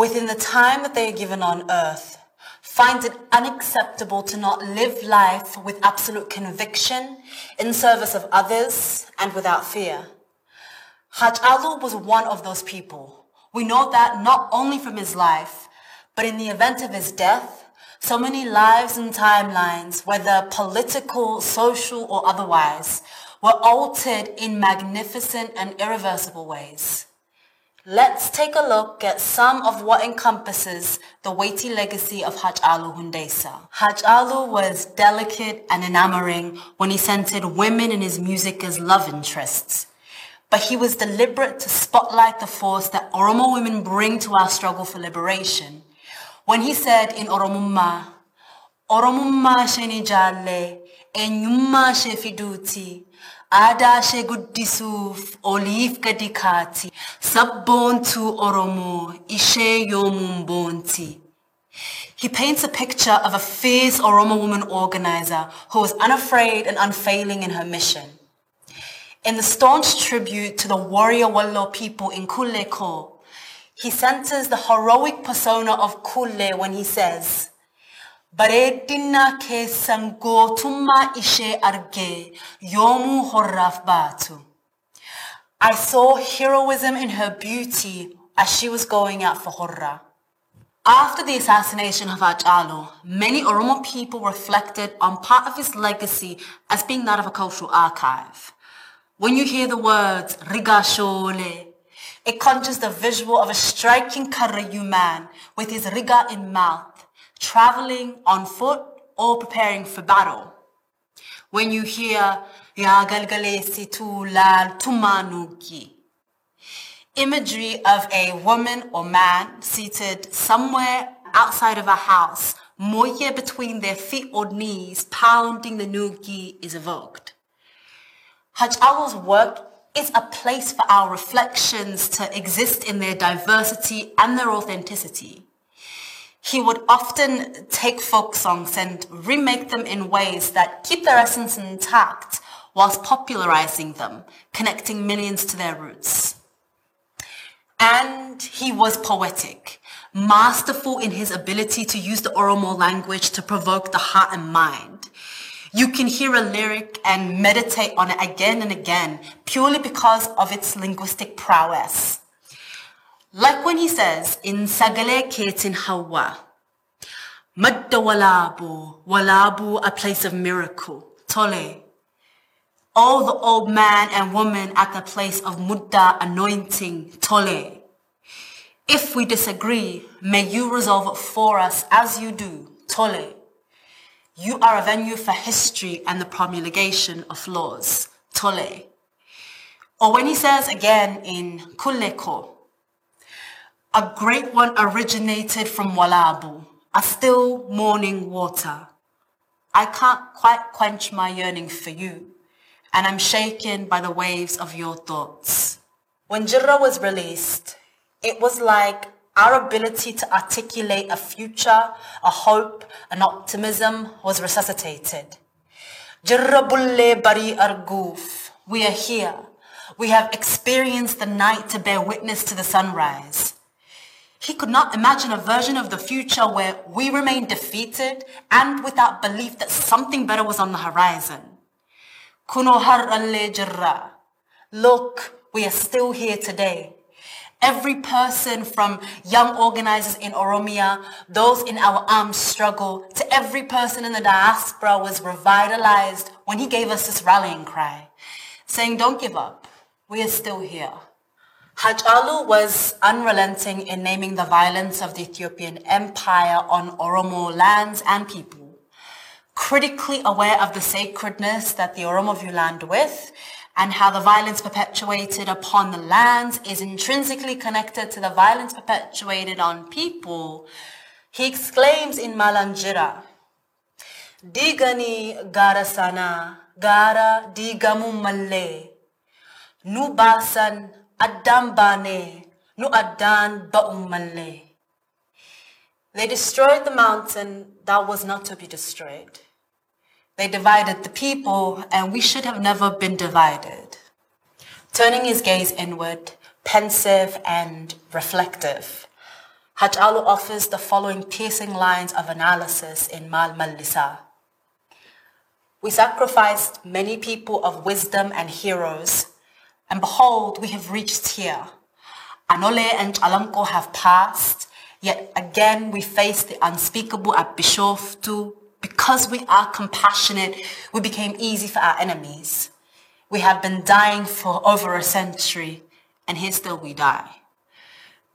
within the time that they are given on earth, find it unacceptable to not live life with absolute conviction in service of others and without fear. Hachalu was one of those people. We know that not only from his life, but in the event of his death, so many lives and timelines, whether political, social, or otherwise, were altered in magnificent and irreversible ways. Let's take a look at some of what encompasses the weighty legacy of Haj Alu Hundessa. Haj Alu was delicate and enamoring when he centered women in his music as love interests. But he was deliberate to spotlight the force that Oromo women bring to our struggle for liberation. When he said in Oromumma, Oromumma sheni jalle, enyumma she fiduti, Adashe. He paints a picture of a fierce Oromo woman organizer who was unafraid and unfailing in her mission. In the staunch tribute to the warrior Wallo people in Kulle Ko, he centers the heroic persona of Kulle when he says, I saw heroism in her beauty as she was going out for Horra. After the assassination of Hachalu, many Oromo people reflected on part of his legacy as being that of a cultural archive. When you hear the words Rigashole, it conjures the visual of a striking Karayu man with his riga in mouth traveling on foot or preparing for battle. When you hear Ya Galgalesi Tulal Tumanuki, imagery of a woman or man seated somewhere outside of a house, moye between their feet or knees, pounding the nugi is evoked. Hachalu's work is a place for our reflections to exist in their diversity and their authenticity he would often take folk songs and remake them in ways that keep their essence intact whilst popularizing them, connecting millions to their roots. And he was poetic, masterful in his ability to use the Oromo language to provoke the heart and mind. You can hear a lyric and meditate on it again and again purely because of its linguistic prowess. Like when he says in Sagale Ketin Hawa, Madda Walabu, Walabu, a place of miracle, Tole. All the old man and woman at the place of Mudda anointing, Tole. If we disagree, may you resolve it for us as you do, Tole. You are a venue for history and the promulgation of laws, Tole. Or when he says again in Kuleko, a great one originated from Walabu, a still morning water. I can't quite quench my yearning for you, and I'm shaken by the waves of your thoughts. When Jirra was released, it was like our ability to articulate a future, a hope, an optimism was resuscitated. Jirra bulle bari arguf. We are here. We have experienced the night to bear witness to the sunrise. He could not imagine a version of the future where we remain defeated and without belief that something better was on the horizon. Look, we are still here today. Every person from young organizers in Oromia, those in our armed struggle, to every person in the diaspora was revitalized when he gave us this rallying cry, saying, don't give up. We are still here. Hachalu was unrelenting in naming the violence of the Ethiopian Empire on Oromo lands and people, critically aware of the sacredness that the Oromo view land with, and how the violence perpetuated upon the lands is intrinsically connected to the violence perpetuated on people, he exclaims in Malanjira, Digani gara sana, gara digamu malle, nubasan Addaan baane nu addaan ba'uu They destroyed the mountain that was not to be destroyed. They divided the people, and we should have never been divided. Turning his gaze inward, pensive and reflective, Hachalu offers the following piercing lines of analysis in Mal Malisa. We sacrificed many people of wisdom and heroes, and behold, we have reached here. Anole and Alanko have passed, yet again we face the unspeakable at Bishoftu. Because we are compassionate, we became easy for our enemies. We have been dying for over a century, and here still we die.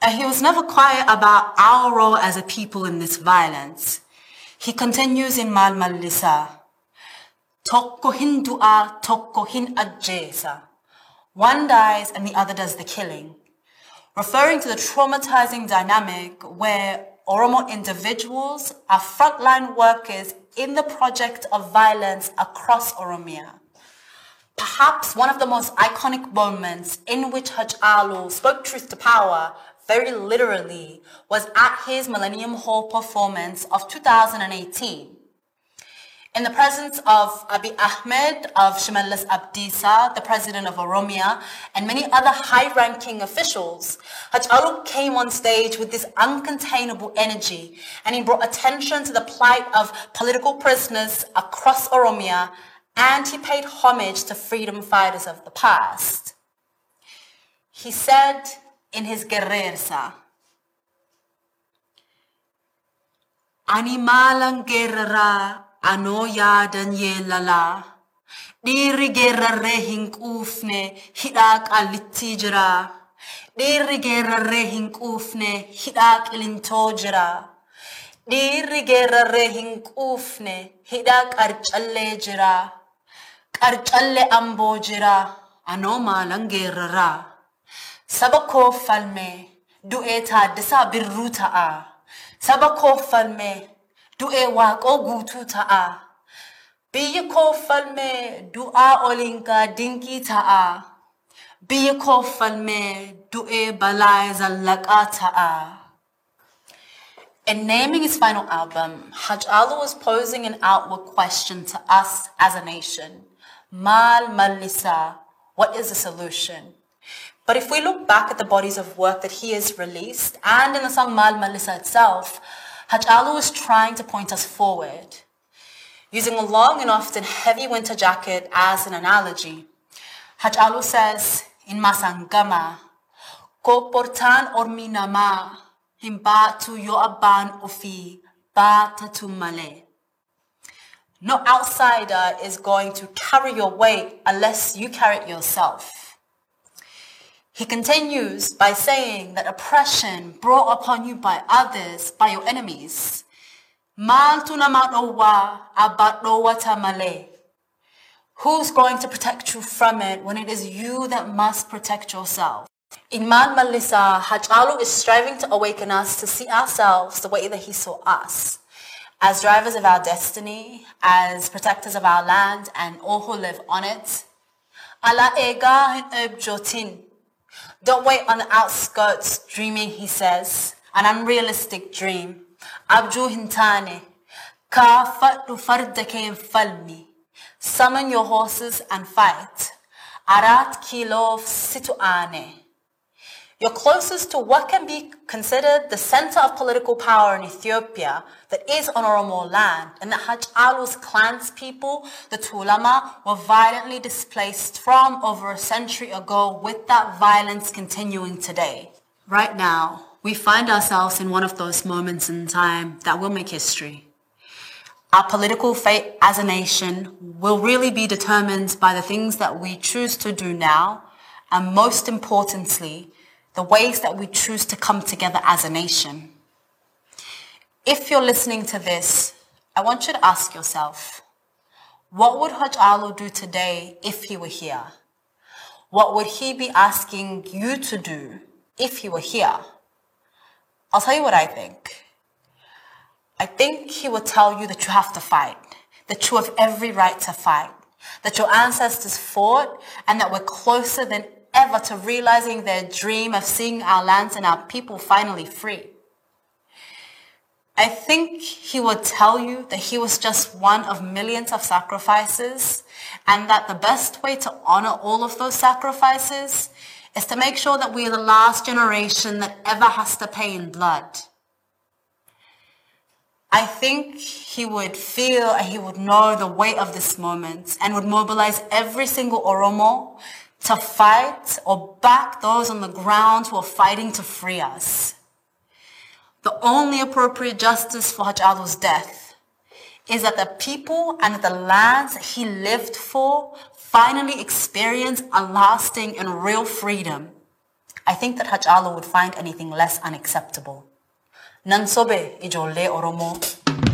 And he was never quiet about our role as a people in this violence. He continues in Mal Malisa. Tokko hin du'a, tokko hin ajjesa. One dies and the other does the killing. Referring to the traumatizing dynamic where Oromo individuals are frontline workers in the project of violence across Oromia. Perhaps one of the most iconic moments in which Hachalu spoke truth to power very literally was at his Millennium Hall performance of 2018 in the presence of Abiy Ahmed, of Shimelis Abdisa, the president of Oromia, and many other high-ranking officials, Hachalu came on stage with this uncontainable energy, and he brought attention to the plight of political prisoners across Oromia, and he paid homage to freedom fighters of the past. He said in his Guerrersa, Animalang guerrera ano yaadan yeellala dhiirri geerrarree hin quufne hidhaa qaallitti jira. Dhiirri geerrarree hin quufne hidhaa qilintoo jira. Dhiirri geerrarree hin quufne hidhaa qarcallee jira. Qarcallee amboo jira. Anoo maalan geerraraa saba koo falme du'ee taaddasaa birruu ta'a saba koo falme du'ee waaqoo guutuu ta'a. Biyyi koo falmee du'aa oliinkaa dinqii ta'a. Biyyi koo falmee du'ee balaa. In naming his final album, Hachalu was posing an outward question to us as a nation. Mal Malisa, what is the solution? But if we look back at the bodies of work that he has released, and in the song Mal Malisa itself, Hachalu is trying to point us forward. Using a long and often heavy winter jacket as an analogy, Hachalu says in Masangama, Ko portan orminama, himbatu yo aban ufi, bata tumale. No outsider is going to carry your weight unless you carry it yourself. He continues by saying that oppression brought upon you by others, by your enemies. Who's going to protect you from it when it is you that must protect yourself? Iman Malisa, Hachalu is striving to awaken us to see ourselves the way that he saw us. As drivers of our destiny, as protectors of our land and all who live on it. Ala ega. Don't wait on the outskirts dreaming, he says, an unrealistic dream. Hintane, ka fatu fardakein falmi. Summon your horses and fight. Arat kilov situane. You're closest to what can be considered the center of political power in Ethiopia that is on Oromo land, and the Hachalu's clans people, the Tulama, were violently displaced from over a century ago with that violence continuing today. Right now, we find ourselves in one of those moments in time that will make history. Our political fate as a nation will really be determined by the things that we choose to do now, and most importantly, the ways that we choose to come together as a nation. If you're listening to this, I want you to ask yourself, what would Hachalu do today if he were here? What would he be asking you to do if he were here? I'll tell you what I think. I think he would tell you that you have to fight, that you have every right to fight, that your ancestors fought, and that we're closer than ever to realizing their dream of seeing our lands and our people finally free. I think he would tell you that he was just one of millions of sacrifices and that the best way to honor all of those sacrifices is to make sure that we are the last generation that ever has to pay in blood. I think he would feel and he would know the weight of this moment and would mobilize every single Oromo to fight or back those on the ground who are fighting to free us. The only appropriate justice for Hachalu's death is that the people and the lands he lived for finally experience a lasting and real freedom. I think that Hachalu would find anything less unacceptable. Nansobe ijole oromo